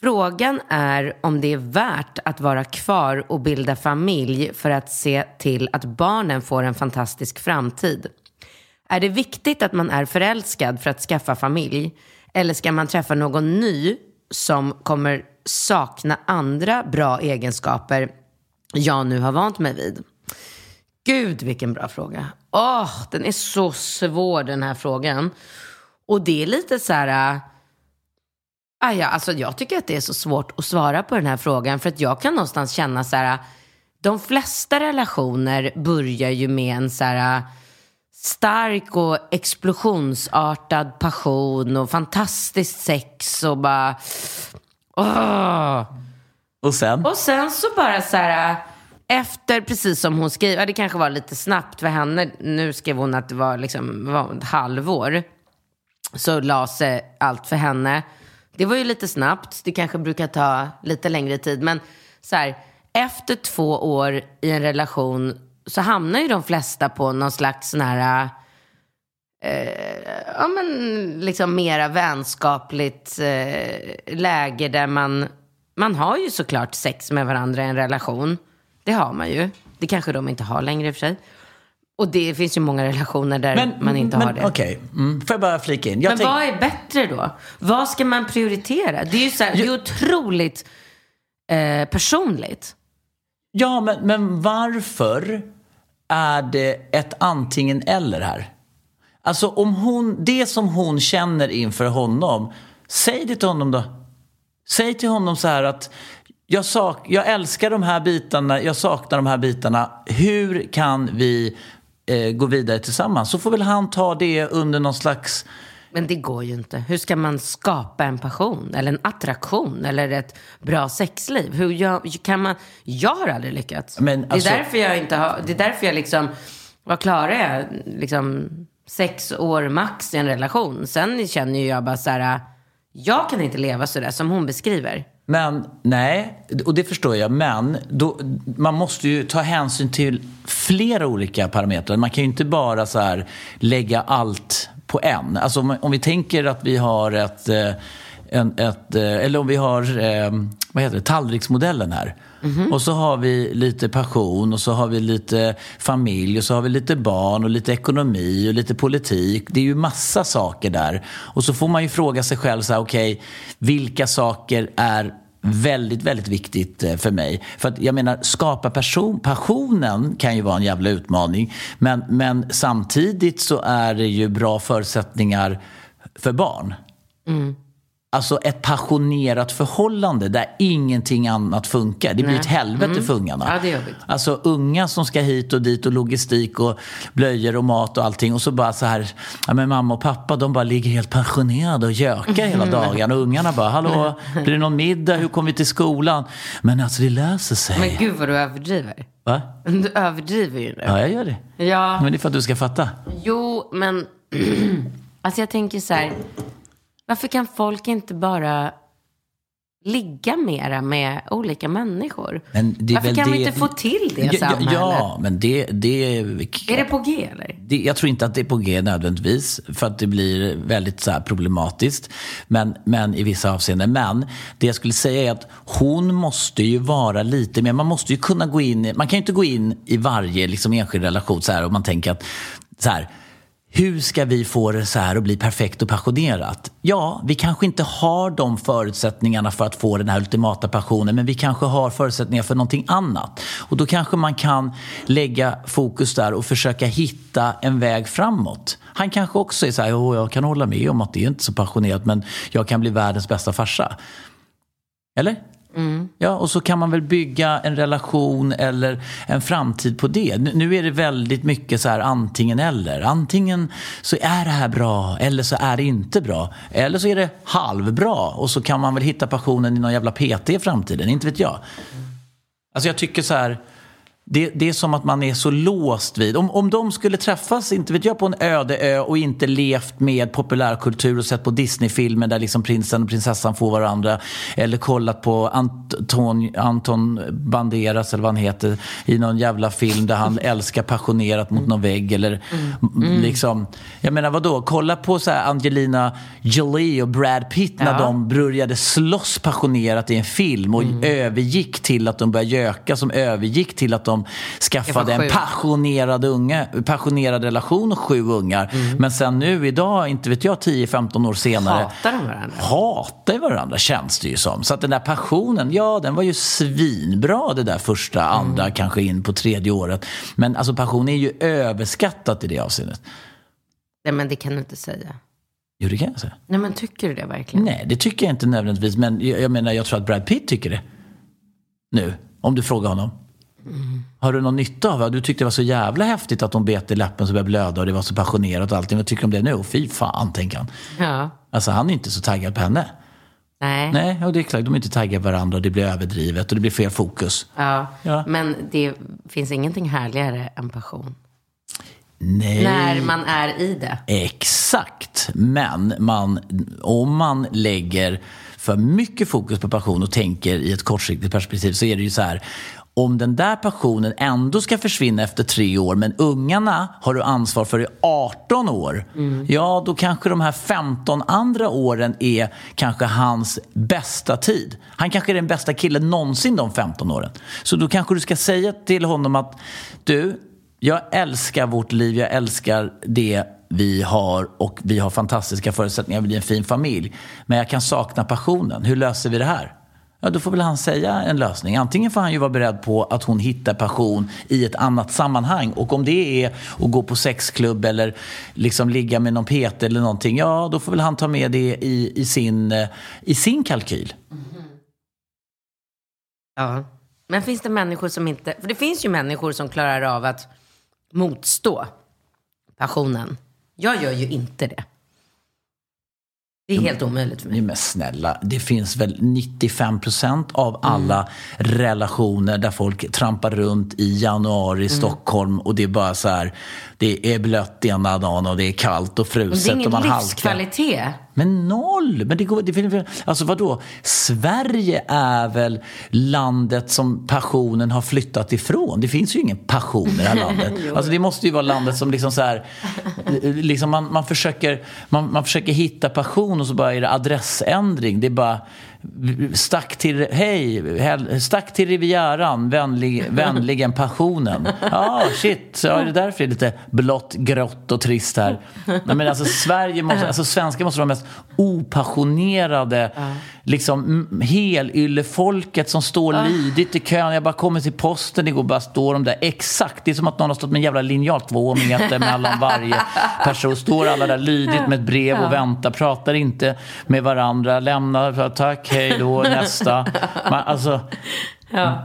Frågan är om det är värt att vara kvar och bilda familj för att se till att barnen får en fantastisk framtid. Är det viktigt att man är förälskad för att skaffa familj? Eller ska man träffa någon ny som kommer sakna andra bra egenskaper jag nu har vant mig vid? Gud, vilken bra fråga. Åh, oh, den är så svår den här frågan. Och det är lite så här... Äh, Ah, ja, alltså jag tycker att det är så svårt att svara på den här frågan. För att jag kan någonstans känna så här... De flesta relationer börjar ju med en så här stark och explosionsartad passion och fantastiskt sex och bara... Åh. Och sen? Och sen så bara så här, efter, precis som hon skriver, det kanske var lite snabbt för henne, nu skrev hon att det var liksom var ett halvår, så la sig allt för henne. Det var ju lite snabbt, det kanske brukar ta lite längre tid, men så här, efter två år i en relation så hamnar ju de flesta på någon slags sån här, eh, ja men liksom mera vänskapligt eh, läge där man, man har ju såklart sex med varandra i en relation. Det har man ju. Det kanske de inte har längre i och för sig. Och det finns ju många relationer där men, man inte men, har det. Okej, okay. mm. får jag bara flika in? Jag men tänk... vad är bättre då? Vad ska man prioritera? Det är ju så här, jag... det är otroligt eh, personligt. Ja, men, men varför är det ett antingen eller här? Alltså om hon, det som hon känner inför honom, säg det till honom då. Säg till honom så här att jag, sak, jag älskar de här bitarna, jag saknar de här bitarna. Hur kan vi eh, gå vidare tillsammans? Så får väl han ta det under någon slags... Men det går ju inte. Hur ska man skapa en passion eller en attraktion eller ett bra sexliv? Hur jag, kan man... Jag har aldrig lyckats. Men, alltså... det, är alltså- därför jag inte har... Det är därför jag liksom... Vad klarar jag? Liksom sex år max i en relation. Sen känner jag bara så här... Jag kan inte leva så där som hon beskriver. Men nej, och det förstår jag. Men då, man måste ju ta hänsyn till flera olika parametrar. Man kan ju inte bara så här lägga allt på en. Alltså om, om vi tänker att vi har ett, eh, en, ett eh, eller om vi har eh, vad heter det, tallriksmodellen här. Mm-hmm. Och så har vi lite passion och så har vi lite familj och så har vi lite barn och lite ekonomi och lite politik. Det är ju massa saker där. Och så får man ju fråga sig själv så här, okej, okay, vilka saker är väldigt, väldigt viktigt eh, för mig. För att jag menar, skapa person, passionen kan ju vara en jävla utmaning. Men, men samtidigt så är det ju bra förutsättningar för barn. Mm. Alltså ett passionerat förhållande där ingenting annat funkar. Det blir Nej. ett helvete mm. för ungarna. Ja, det är jobbigt. Alltså unga som ska hit och dit och logistik och blöjor och mat och allting. Och så bara så här, ja men mamma och pappa de bara ligger helt passionerade och gökar hela dagen. Och ungarna bara, hallå, blir det någon middag? Hur kommer vi till skolan? Men alltså det löser sig. Men gud vad du överdriver. Va? Du överdriver ju nu. Ja, jag gör det. Ja. Men det är för att du ska fatta. Jo, men [clears throat] alltså jag tänker så här. Varför kan folk inte bara ligga mera med olika människor? Varför kan det... vi inte få till det ja, samhället? Ja, men det... det är det på G eller? Det, jag tror inte att det är på G nödvändigtvis. För att det blir väldigt så problematiskt. Men, men i vissa avseenden. Men det jag skulle säga är att hon måste ju vara lite mer... Man måste ju kunna gå in... Man kan ju inte gå in i varje liksom, enskild relation så här och man tänker att så här, hur ska vi få det så här att bli perfekt och passionerat? Ja, vi kanske inte har de förutsättningarna för att få den här ultimata passionen men vi kanske har förutsättningar för någonting annat. Och då kanske man kan lägga fokus där och försöka hitta en väg framåt. Han kanske också är så här, jag kan hålla med om att det är inte så passionerat men jag kan bli världens bästa farsa. Eller? Mm. Ja, och så kan man väl bygga en relation eller en framtid på det. Nu- Nu är det väldigt mycket så här antingen eller. Antingen så är det här bra eller så är det inte bra. Eller så är det halvbra och så kan man väl hitta passionen i någon jävla PT i framtiden, inte vet jag. Alltså jag tycker så här, det, det är som att man är så låst vid, om, om de skulle träffas, inte vet jag, på en öde ö och inte levt med populärkultur och sett på Disneyfilmer där liksom prinsen och prinsessan får varandra eller kollat på Anton, Anton Banderas eller vad han heter i någon jävla film där han [laughs] älskar passionerat mot någon vägg eller m- liksom, jag menar vadå, kolla på så Angelina Jolie och Brad Pitt när Ja. de började slåss passionerat i en film och övergick till att de började göka som övergick till att de skaffade en passionerad, unge, passionerad relation och sju ungar. Men sen nu idag, inte vet jag, 10-15 år senare Hatar de varandra? hatar varandra känns det ju som. Så att den där passionen, ja den var ju svinbra det där första, andra, kanske in på tredje året. Men alltså passion är ju överskattat i det avseendet. Nej, men det kan du inte säga. Jo, det kan jag säga. Nej, men tycker du det verkligen? Nej, det tycker jag inte nödvändigtvis. Men jag, jag menar, jag tror att Brad Pitt tycker det. Nu, om du frågar honom. Har du någon nytta av det? Du tyckte det var så jävla häftigt att hon bet i läppen så började blöda och det var så passionerat och allting. Vad tycker du om det nu? Och fy fan, tänker han. Ja. Alltså han är inte så taggad på henne. Nej. Nej, och det är klart, de är inte taggade varandra och det blir överdrivet och det blir fel fokus. Ja. Ja. Men det finns ingenting härligare än passion. Nej. När man är i det. Exakt. Men man, om man lägger för mycket fokus på passion och tänker i ett kortsiktigt perspektiv så är det ju så här. Om den där passionen ändå ska försvinna efter tre år men ungarna har du ansvar för i 18 år. Ja, då kanske de här 15 andra åren är kanske hans bästa tid. Han kanske är den bästa killen någonsin de 15 åren. Så då kanske du ska säga till honom att du, jag älskar vårt liv, jag älskar det vi har och vi har fantastiska förutsättningar, att bli en fin familj. Men jag kan sakna passionen. Hur löser vi det här? Ja, då får väl han säga en lösning. Antingen får han ju vara beredd på att hon hittar passion i ett annat sammanhang. Och om det är att gå på sexklubb eller liksom ligga med någon PT eller någonting, ja då får väl han ta med det i, i, sin, eh, i sin kalkyl. Ja. Men finns det människor som inte... För det finns ju människor som klarar av att motstå passionen. Jag gör ju inte det. Det är helt omöjligt för mig. Nej men snälla, det finns väl 95 procent av alla relationer där folk trampar runt i januari i Stockholm och det är bara så här, det är blött ena dagen och det är kallt och Men det fruset är ingen och man halkar. Men noll! Men det går, det finns, alltså vadå? Sverige är väl landet som passionen har flyttat ifrån. Det finns ju ingen passion i det här landet. [laughs] alltså det måste ju vara landet som liksom så här, liksom man, man, försöker, man, man försöker hitta passion och så bara är det adressändring. Det är bara stack till, hej, stack till Rivieran, vänlig, vänligen passionen. Ja, shit, så är det därför det är lite blått, grått och trist här. Nej, men alltså Sverige måste, alltså svenskar måste vara mest opassionerade, liksom mm, helylle-folket som står lydigt i kön. Jag bara kommer till posten igår, bara står de där exakt. Det är som att någon har stått med en jävla linjal två meter mellan varje person. Står alla där lydigt med ett brev och väntar, pratar inte med varandra, lämnar, tack, hej då, nästa. Man, alltså,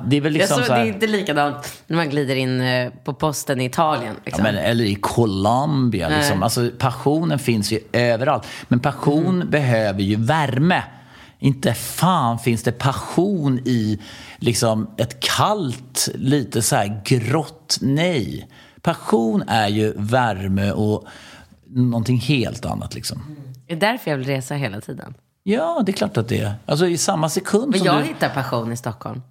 det är väl liksom jag så såg, här, det är inte likadant när man glider in eh, på posten i Italien. Ja, Liksom. men, eller i Colombia. Liksom. Alltså, passionen finns ju överallt. Men passion behöver ju värme. Inte fan finns det passion i liksom, ett kallt, lite så här grått nej. Passion är ju värme och någonting helt annat. Liksom. Det är därför jag vill resa hela tiden. Ja, det är klart att det är. Alltså i samma sekund Men som jag du... hittar passion i Stockholm.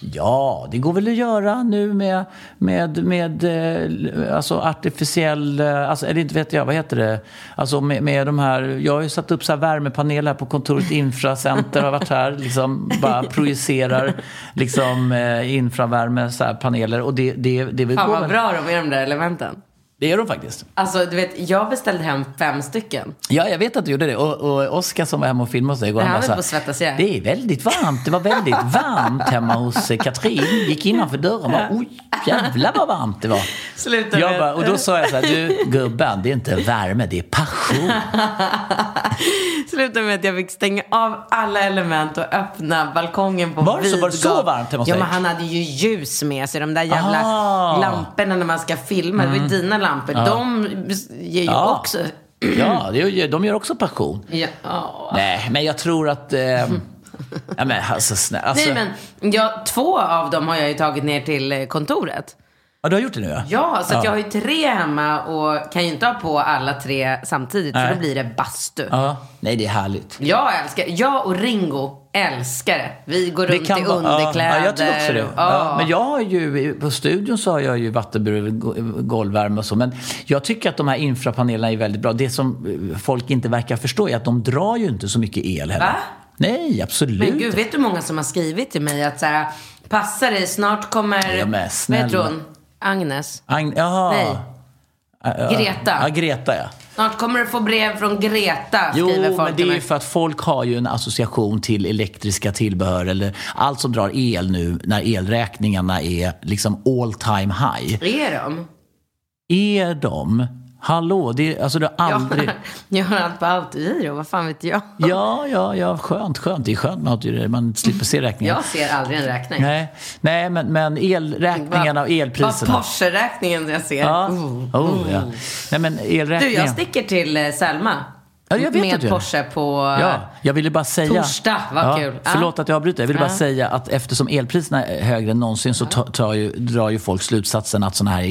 Ja, det går väl att göra nu med, med, med eh, alltså artificiell, eh, alltså, eller inte vet jag, vad heter det? Alltså med, med de här, jag har ju satt upp så här värmepaneler här på kontoret [laughs] Infracenter, har varit här, liksom bara projicerar liksom eh, infravärme, så här paneler och det, det, det vill Fan gå vad bra de är de där elementen. Det gör de faktiskt. Alltså, du vet, jag beställde hem fem stycken. Ja, jag vet att du gjorde det. Och, och Oskar som var hemma och filmade hos dig igår, Ja, han bara på svettas ihjäl. Det är väldigt varmt. Det var väldigt [laughs] varmt hemma hos eh, Katrin. Gick innanför dörren och bara, oj, jävlar vad varmt det var. Sluta Jag bara, och då sa jag så här, du gubben, det är inte värme, det är passion. [laughs] Slutade med att jag fick stänga av alla element och öppna balkongen på Var så? Var det så vid- varmt hemma hos Ja, dig? men han hade ju ljus med sig. De där jävla Ah. lamporna när man ska filma. Det var ju dina lampor. Ja. De ger ju Ja. också... [clears throat] Ja, de gör också passion. Ja. Nej, men jag tror att... Eh, ja, men alltså. Alltså, Nej, men ja, två av dem har jag ju tagit ner till eh, kontoret. Ja, du har gjort det nu ja? Ja, så att Ja. jag har ju tre hemma och kan ju inte ha på alla tre samtidigt. Nej. För då blir det bastu. Ja, nej det är härligt. Jag älskar, jag och Ringo älskar det. Vi går runt i underkläder. Ja, jag tycker också det. Ja, men jag har ju, på studion så har jag ju vattenburen go- golvvärme och så. Men jag tycker att de här infrapanelerna är väldigt bra. Det som eh, folk inte verkar förstå är att de drar ju inte så mycket el heller. Va? Nej, absolut Men gud, vet du hur många som har skrivit till mig att så här, passa dig, snart kommer... Ja, men vad snälla. heter hon? Agnes? Agn- Jaha. Nej. Greta. Ja, Greta ja. Snart kommer du få brev från Greta, Jo, skriver folk men det är ju för att folk har ju en association till elektriska tillbehör eller allt som drar el nu när elräkningarna är liksom all time high. Är de? Är de? Hallå, det, alltså det har aldrig... [laughs] Jag har allt på autogiro, vad fan vet jag? Ja, ja, ja, skönt, skönt. Det är skönt med att man slipper se räkningen. Jag ser aldrig en räkning. Nej, nej men, men elräkningarna och elpriserna. Vad Porsche-räkningen jag ser. Ja. Oh. Oh, ja. Nej, men Du, elräkningen. jag sticker till eh, Selma. Ja, jag vet med. Porsche på... Ja, jag ville bara säga... Torsdag, vad ja, kul. Förlåt att jag avbryter. Jag ville bara säga att eftersom elpriserna är högre än någonsin så ta, tar ju, drar ju folk slutsatsen att sådana här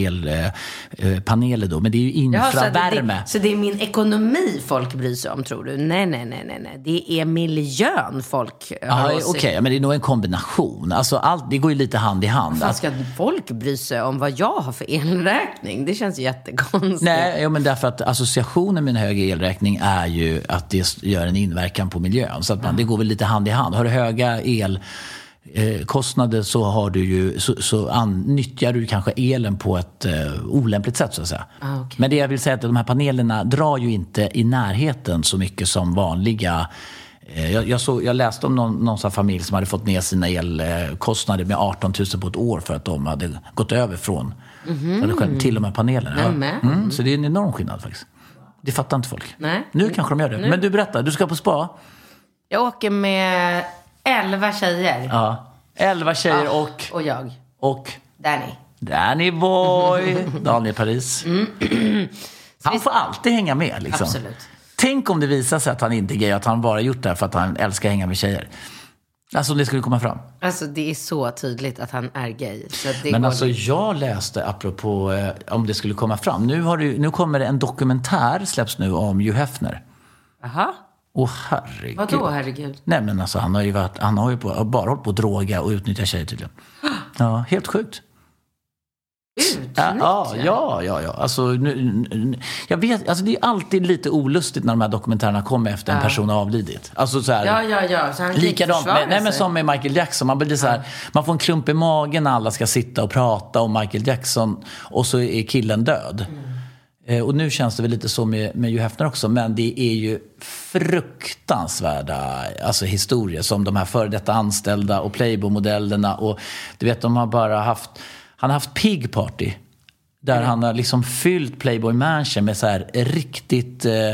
elpaneler då, men det är ju så, infravärme. det, så det är min ekonomi folk bryr sig om, tror du? Nej, nej, nej, nej. nej. Det är miljön folk har Okej, men det är nog en kombination. Alltså, allt, det går ju lite hand i hand. Vad ska folk bry sig om vad jag har för elräkning? Det känns jättekonstigt. Nej, ja, men därför att associationen med en hög elräkning är ju att det gör en inverkan på miljön. Så att man, det går väl lite hand i hand. Har du höga elkostnader så, har du ju, så, så an, nyttjar du kanske elen på ett eh, olämpligt sätt så att säga. Ah, okej. Men det jag vill säga är att de här panelerna drar ju inte i närheten så mycket som vanliga eh, jag, jag, såg, jag läste om någon, någon familj som hade fått ner sina elkostnader med 18 000 på ett år för att de hade gått över från hade skärpt till de här panelerna. Ja. Nämen. Mm, så det är en enorm skillnad faktiskt. Det fattar inte folk. Nej. Nu kanske de gör det. Nu. Men du berättar, du ska på spa? Jag åker med elva tjejer. Ja. Elva tjejer Ah, och, Och jag. och Danny. Danny Boy, [laughs] Daniel Paris. [clears throat] Han får alltid hänga med liksom. Absolut. Tänk om det visar sig att han inte är gay, att han bara gjort det här för att han älskar att hänga med tjejer. Alltså om det skulle komma fram. Alltså det är så tydligt att han är gay. Men alltså jag läste, apropå eh, om det skulle komma fram. Nu, har du, nu kommer det en dokumentär, släpps nu, om Hugh Hefner. Jaha. Åh herregud. Vadå herregud? Nej men alltså han har ju, varit, han har ju på, bara hållit på att droga och utnyttja tjejer tydligen. [gasps] Ja, helt sjukt. Ja, ja, ja, ja, ja. Alltså, nu, jag vet, alltså det är alltid lite olustigt när de här dokumentärerna kommer efter en Ja. person har avlidit. Alltså så här, Ja, ja, ja. Så han kan Likadant med, nej, men som med Michael Jackson. Man, blir så här, man får en klump i magen när alla ska sitta och prata om Michael Jackson och så är killen död. Eh, och nu känns det väl lite så med, med Hugh Hefner också, men det är ju fruktansvärda alltså, historier som de här före detta anställda och Playboy-modellerna. Och du vet, de har bara haft, han har haft pig party. Där han har liksom fyllt Playboy Mansion med så här riktigt eh,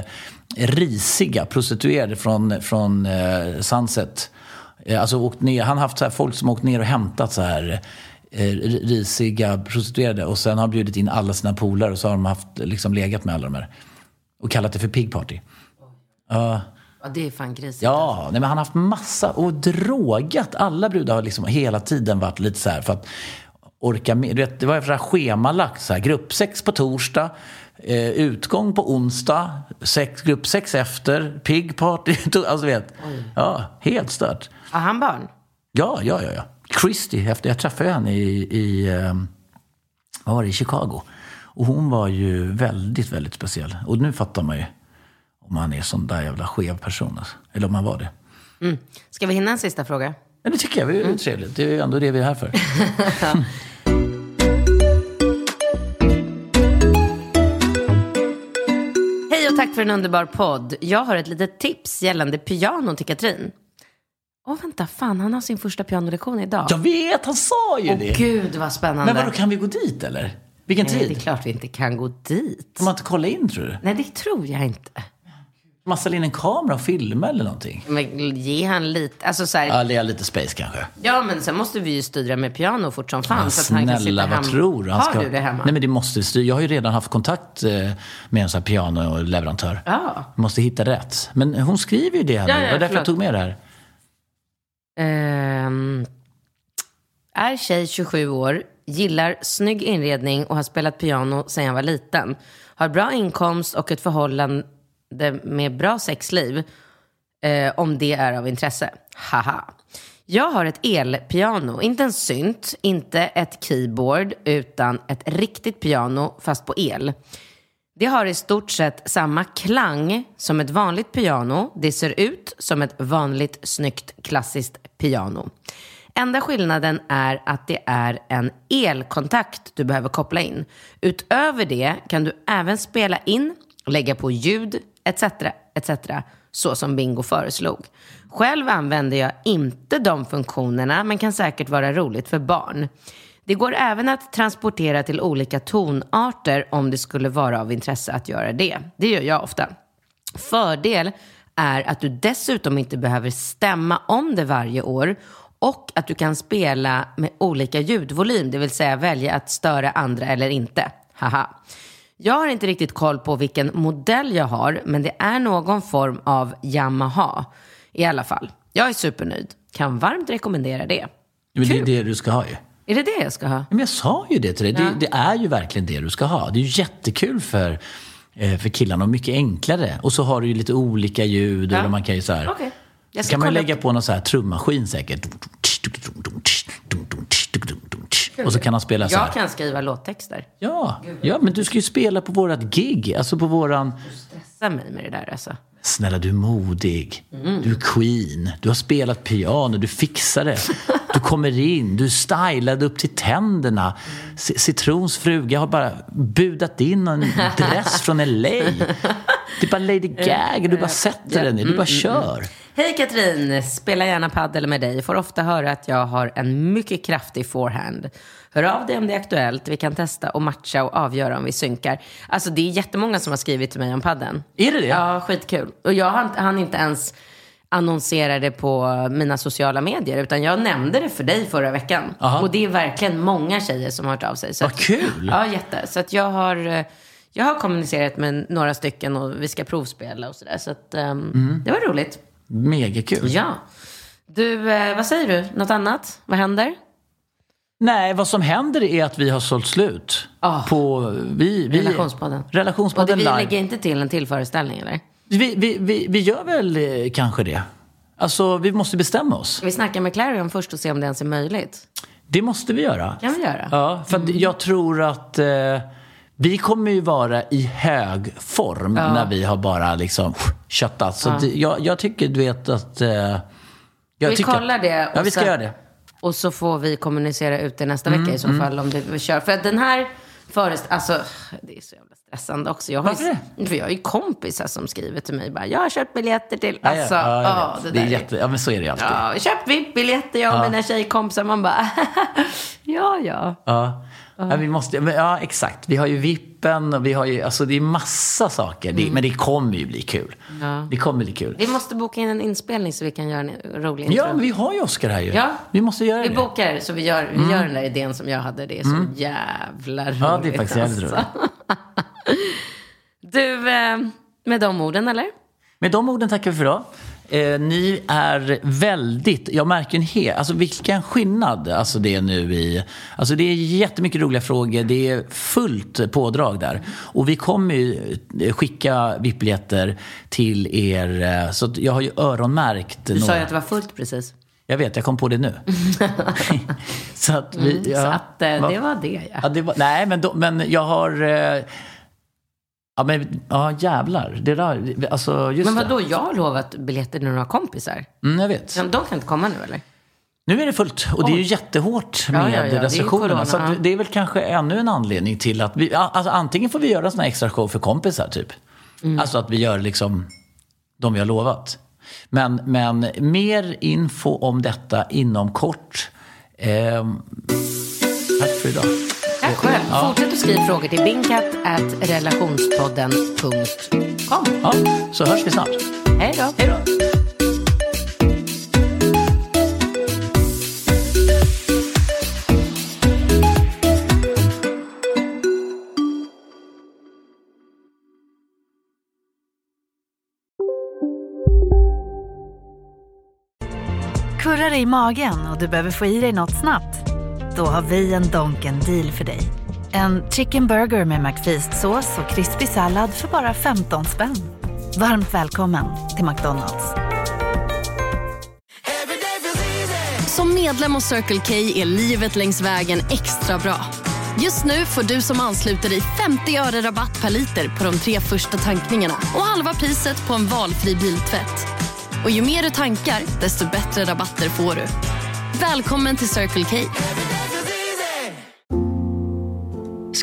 risiga prostituerade från, från eh, Sunset. Eh, alltså åkt ner, han har haft så här folk som åkt ner och hämtat så här eh, risiga prostituerade och sen har bjudit in alla sina polare och så har de haft, liksom legat med alla de här. Och kallat det för pig party. Ja. Ja, det är fan grisigt. Ja, nej, men han har haft massa och drogat. Alla brudar har liksom hela tiden varit lite så här för att orka med. Du vet, det var så schemalagt. Så här, gruppsex på torsdag, eh, utgång på onsdag, sex, gruppsex efter, pig party. [laughs] Alltså, vet, ja, helt stört. Har han barn? Ja, ja, ja. ja. Christy, efter jag träffade henne i, i, eh, vad var det, i Chicago. Och hon var ju väldigt, väldigt speciell. Och nu fattar man ju om han är sån där jävla skev person. Alltså. Eller om han var det. Mm. Ska vi hinna en sista fråga? Ja, det tycker jag. Det är trevligt. Det är ju ändå det vi är här för. [laughs] för en underbar podd. Jag har ett litet tips gällande piano till Katrin. Åh, vänta, fan, han har sin första pianolektion idag. Jag vet, han sa ju Åh, det. gud vad spännande. Men vadå, kan vi gå dit eller? Vilken Nej, tid? det är klart vi inte kan gå dit. Får man inte kolla in tror du? Nej, det tror jag inte. Man ställa in en kamera och filma eller någonting? Men ge han lite, alltså så här, Ja, det är lite space kanske. Ja, men sen måste vi ju styra med piano fort som fan. Men så att han kan sitta snälla, vad tror du? Han Har ska- du det hemma? Nej, men det måste styr- Jag har ju redan haft kontakt eh, med en sån här pianoleverantör. Ja. Måste hitta rätt. Men hon skriver ju det här Ja, nu. ja, Det var därför jag tog med det här. Ehm, är tjej 27 år, gillar snygg inredning och har spelat piano sedan jag var liten. Har bra inkomst och ett förhållande med bra sexliv. Eh, om det är av intresse. Haha. Jag har ett elpiano, inte en synt, inte ett keyboard, utan ett riktigt piano fast på el. Det har i stort sett samma klang som ett vanligt piano. Det ser ut som ett vanligt snyggt klassiskt piano. Enda skillnaden är att det är en elkontakt du behöver koppla in. Utöver det kan du även spela in, lägga på ljud etc. etc. så som Bingo föreslog. Själv använder jag inte de funktionerna men kan säkert vara roligt för barn. Det går även att transportera till olika tonarter om det skulle vara av intresse att göra det. Det gör jag ofta. Fördel är att du dessutom inte behöver stämma om det varje år och att du kan spela med olika ljudvolym, det vill säga välja att störa andra eller inte. Haha. Jag har inte riktigt koll på vilken modell jag har, men det är någon form av Yamaha i alla fall. Jag är supernöjd. Kan varmt rekommendera det. Men det är det du ska ha ju. Är det det jag ska ha? Men jag sa ju det till dig. Det, det är ju verkligen det du ska ha. Det är ju jättekul för, eh, för killarna och mycket enklare. Och så har du ju lite olika ljud. Ja. Eller man kan ju så här, ska kan man lägga upp- på någon så här trummaskin säkert. Och så kan han spela så Jag här. kan skriva låttexter. Ja, ja, men du ska ju spela på vårat gig. Alltså på våran... Stressa mig med det där alltså. Snälla, du är modig. Mm. Du är queen. Du har spelat piano. Du fixar det. Du kommer in. Du är stylad upp till tänderna. C- Citrons fruga har bara budat in en dress från LA. [laughs] Det är bara Lady Gaga. Du bara sätter den ner. Du bara kör. Hej Katrin! Spelar gärna paddel med dig. Får ofta höra att jag har en mycket kraftig forehand. Hör av dig om det är aktuellt. Vi kan testa och matcha och avgöra om vi synkar. Alltså det är jättemånga som har skrivit till mig om padden. Är det det? Ja, skitkul. Och jag hann, hann inte ens annonsera det på mina sociala medier. Utan jag nämnde det för dig förra veckan. Aha. Och det är verkligen många tjejer som har hört av sig. Så Vad att- kul! Ja, jätte. Så att jag har, eh, jag har kommunicerat med några stycken och vi ska provspela och sådär. Så att, ehm, Mm. det var roligt. Megakul. Ja. Du, eh, vad säger du? Något annat? Vad händer? Nej, vad som händer är att vi har sålt slut. Ah. På vi, vi, Relationspodden. Och det, Relationspodden vi live. lägger inte till en till föreställning, eller? Vi, vi, vi, vi gör väl eh, kanske det. Alltså, vi måste bestämma oss. Vi snackar med Clarion först och se om det ens är möjligt. Det måste vi göra. kan vi göra. Ja, för att jag tror att eh, vi kommer ju vara i hög form Ja. när vi har bara liksom köttat. Så Ja. det, jag, jag tycker, du vet, att... Eh, vi tycker, kollar det. Ja, vi ska sen- göra det. Och så får vi kommunicera ut det nästa Mm, vecka i så mm. fall om det vi kör. För att den här föreställningen, alltså det är så jävla stressande också. Jag har Varför ju, För jag har ju kompisar som skriver till mig bara, jag har köpt biljetter till, alltså, ja, ja, vet. det det är jätte, ja, men så är det ju alltid. Ja, köpt VIP-biljetter jag och mina tjejkompisar. Man bara, [laughs] ja, ja. Ja. Ja, vi måste, ja, exakt. Vi har ju vippen och vi har ju, alltså det är massa saker. Det, men det kommer ju bli kul. Ja. Det kommer bli kul. Vi måste boka in en inspelning så vi kan göra en rolig Ja, intro. men vi har ju Oscar här ju. Ja. Vi måste göra Vi det. bokar så vi gör, vi Mm. gör den där idén som jag hade. Det är så Mm. jävla roligt. Ja, det är faktiskt jävligt roligt. [laughs] Du, eh, med de orden eller? Med de orden tackar vi för idag. Eh, ni är väldigt, jag märker en hel, alltså vilken skillnad alltså det är nu i, alltså det är jättemycket roliga frågor, det är fullt pådrag där. Och vi kommer ju eh, skicka VIP-biljetter till er, eh, så jag har ju öronmärkt Du sa ju att det var fullt precis. Jag vet, jag kom på det nu. [laughs] så att vi, Mm, ja. Så att eh, det var det ja. Ja, det var, nej, men, då, men jag har... Eh, ja, men ja, jävlar. Det där, alltså, just Men det. vadå, jag har lovat biljetter till några kompisar. Mm, jag vet. Ja, De kan inte komma nu eller? Nu är det fullt och det är ju jättehårt Ja, med ja, ja, det ju restriktionerna. så ja. det är väl kanske ännu en anledning till att vi, alltså antingen får vi göra en sån här extra show för kompisar typ. Alltså att vi gör liksom de vi har lovat. Men, men mer info om detta inom kort. Ehm, tack för idag. Tack själv. Fortsätt att skriva frågor till bingkatt.relationspodden.com. Ja, så hörs vi snart. Hej då. Hej då. Kurrar i magen och du behöver få i dig något snabbt? Då har vi en Donken deal för dig. En chicken burger med McFeast-sås och krispig sallad för bara 15 spänn. Varmt välkommen till McDonalds. Som medlem hos Circle K är livet längs vägen extra bra. Just nu får du som ansluter dig 50 öre rabatt per liter på de tre första tankningarna och halva priset på en valfri biltvätt. Och ju mer du tankar, desto bättre rabatter får du. Välkommen till Circle K.